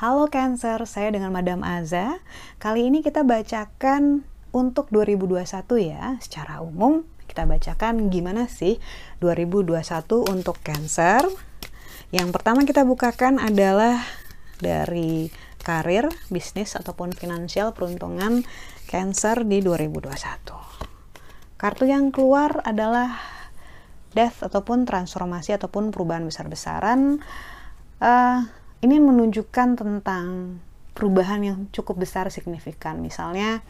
Halo Cancer, saya dengan Madam Aza. Kali ini kita bacakan untuk 2021 ya, secara umum kita bacakan gimana sih 2021 untuk Cancer. Yang pertama kita bukakan adalah dari karir, bisnis ataupun finansial peruntungan Cancer di 2021. Kartu yang keluar adalah death ataupun transformasi ataupun perubahan besar-besaran. Uh, ini menunjukkan tentang perubahan yang cukup besar signifikan. Misalnya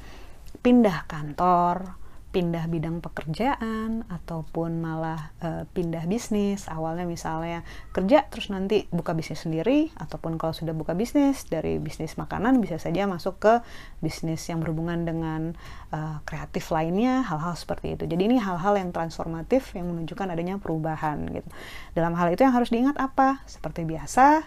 pindah kantor, pindah bidang pekerjaan ataupun malah e, pindah bisnis. Awalnya misalnya kerja terus nanti buka bisnis sendiri ataupun kalau sudah buka bisnis dari bisnis makanan bisa saja masuk ke bisnis yang berhubungan dengan e, kreatif lainnya, hal-hal seperti itu. Jadi ini hal-hal yang transformatif yang menunjukkan adanya perubahan gitu. Dalam hal itu yang harus diingat apa? Seperti biasa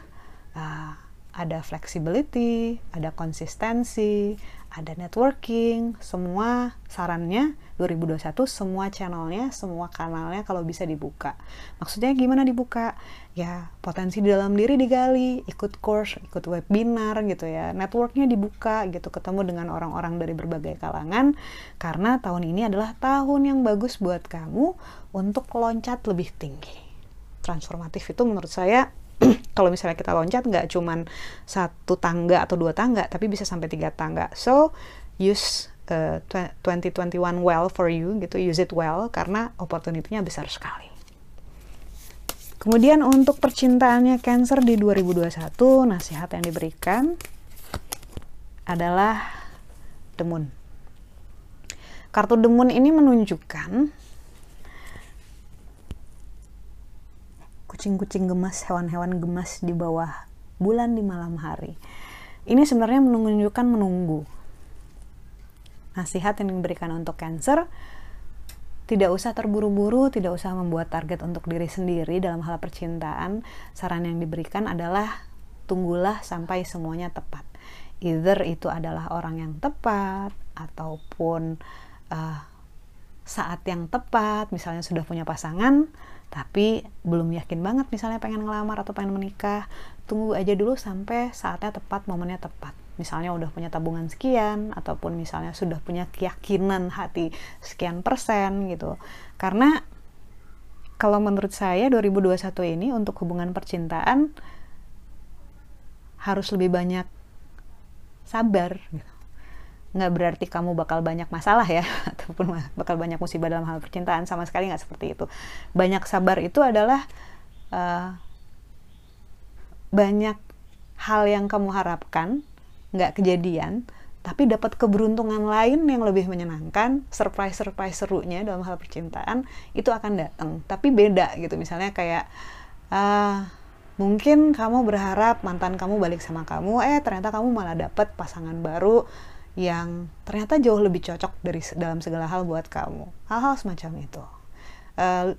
uh, ada flexibility, ada konsistensi, ada networking, semua sarannya 2021 semua channelnya, semua kanalnya kalau bisa dibuka. Maksudnya gimana dibuka? Ya potensi di dalam diri digali, ikut course, ikut webinar gitu ya, networknya dibuka gitu, ketemu dengan orang-orang dari berbagai kalangan karena tahun ini adalah tahun yang bagus buat kamu untuk loncat lebih tinggi. Transformatif itu menurut saya kalau misalnya kita loncat nggak cuman satu tangga atau dua tangga tapi bisa sampai tiga tangga. So use uh, 2021 well for you gitu. Use it well karena opportunity-nya besar sekali. Kemudian untuk percintaannya Cancer di 2021 nasihat yang diberikan adalah Moon. Kartu Moon ini menunjukkan kucing-kucing gemas, hewan-hewan gemas di bawah bulan di malam hari. Ini sebenarnya menunjukkan menunggu. Nasihat yang diberikan untuk Cancer, tidak usah terburu-buru, tidak usah membuat target untuk diri sendiri dalam hal percintaan. Saran yang diberikan adalah tunggulah sampai semuanya tepat. Either itu adalah orang yang tepat ataupun uh, saat yang tepat, misalnya sudah punya pasangan, tapi belum yakin banget misalnya pengen ngelamar atau pengen menikah tunggu aja dulu sampai saatnya tepat momennya tepat. Misalnya udah punya tabungan sekian ataupun misalnya sudah punya keyakinan hati sekian persen gitu. Karena kalau menurut saya 2021 ini untuk hubungan percintaan harus lebih banyak sabar gitu nggak berarti kamu bakal banyak masalah ya ataupun bakal banyak musibah dalam hal percintaan sama sekali nggak seperti itu. Banyak sabar itu adalah uh, banyak hal yang kamu harapkan nggak kejadian tapi dapat keberuntungan lain yang lebih menyenangkan surprise surprise serunya dalam hal percintaan itu akan datang. Tapi beda gitu misalnya kayak uh, mungkin kamu berharap mantan kamu balik sama kamu eh ternyata kamu malah dapet pasangan baru yang ternyata jauh lebih cocok dari dalam segala hal buat kamu. Hal-hal semacam itu. Uh,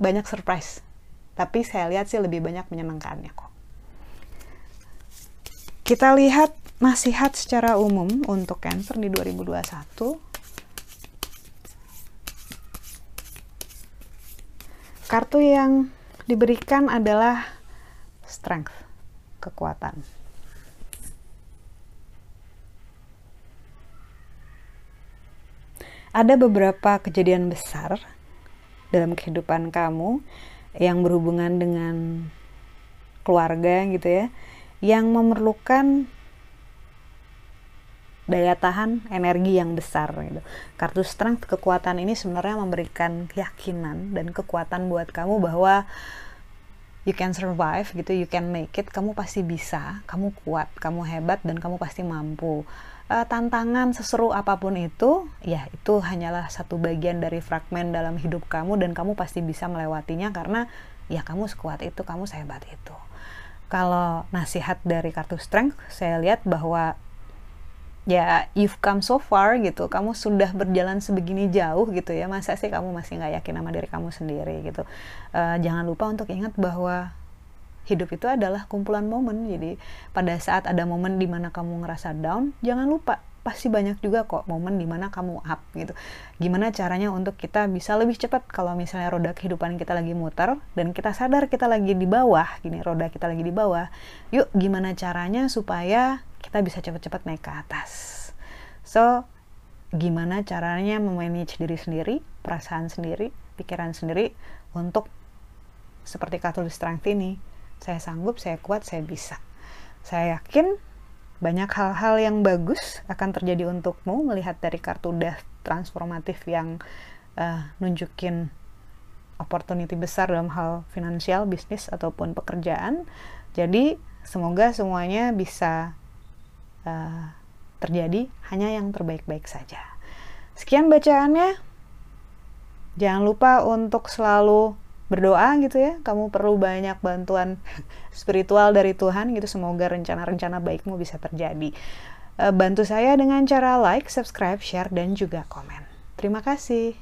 banyak surprise, tapi saya lihat sih lebih banyak menyenangkannya kok. Kita lihat nasihat secara umum untuk Cancer di 2021. Kartu yang diberikan adalah strength, kekuatan. Ada beberapa kejadian besar dalam kehidupan kamu yang berhubungan dengan keluarga gitu ya yang memerlukan daya tahan energi yang besar gitu. Kartu strength kekuatan ini sebenarnya memberikan keyakinan dan kekuatan buat kamu bahwa you can survive gitu, you can make it, kamu pasti bisa, kamu kuat, kamu hebat dan kamu pasti mampu uh, tantangan seseru apa pun itu, ya itu hanyalah satu bagian dari fragmen dalam hidup kamu dan kamu pasti bisa melewatinya karena ya kamu sekuat itu, kamu sehebat itu. Kalau nasihat dari kartu strength, saya lihat bahwa ya you've come so far gitu kamu sudah berjalan sebegini jauh gitu ya masa sih kamu masih nggak yakin sama diri kamu sendiri gitu uh, jangan lupa untuk ingat bahwa hidup itu adalah kumpulan momen. Jadi pada saat ada momen di mana kamu ngerasa down jangan lupa pasti banyak juga kok momen di mana kamu up gitu. Gimana caranya untuk kita bisa lebih cepat kalau misalnya roda kehidupan kita lagi muter dan kita sadar kita lagi di bawah gini roda kita lagi di bawah yuk gimana caranya supaya kita bisa cepat-cepat naik ke atas. So gimana caranya memanage diri sendiri perasaan sendiri pikiran sendiri untuk seperti kartu strength ini saya sanggup saya kuat saya bisa saya yakin banyak hal-hal yang bagus akan terjadi untukmu melihat dari kartu death transformatif yang uh, nunjukin opportunity besar dalam hal finansial, bisnis ataupun pekerjaan. Jadi semoga semuanya bisa uh, terjadi hanya yang terbaik-baik saja. Sekian bacaannya. Jangan lupa untuk selalu berdoa gitu ya kamu perlu banyak bantuan spiritual dari Tuhan gitu semoga rencana-rencana baikmu bisa terjadi. Eh, bantu saya dengan cara like, subscribe, share dan juga komen. Terima kasih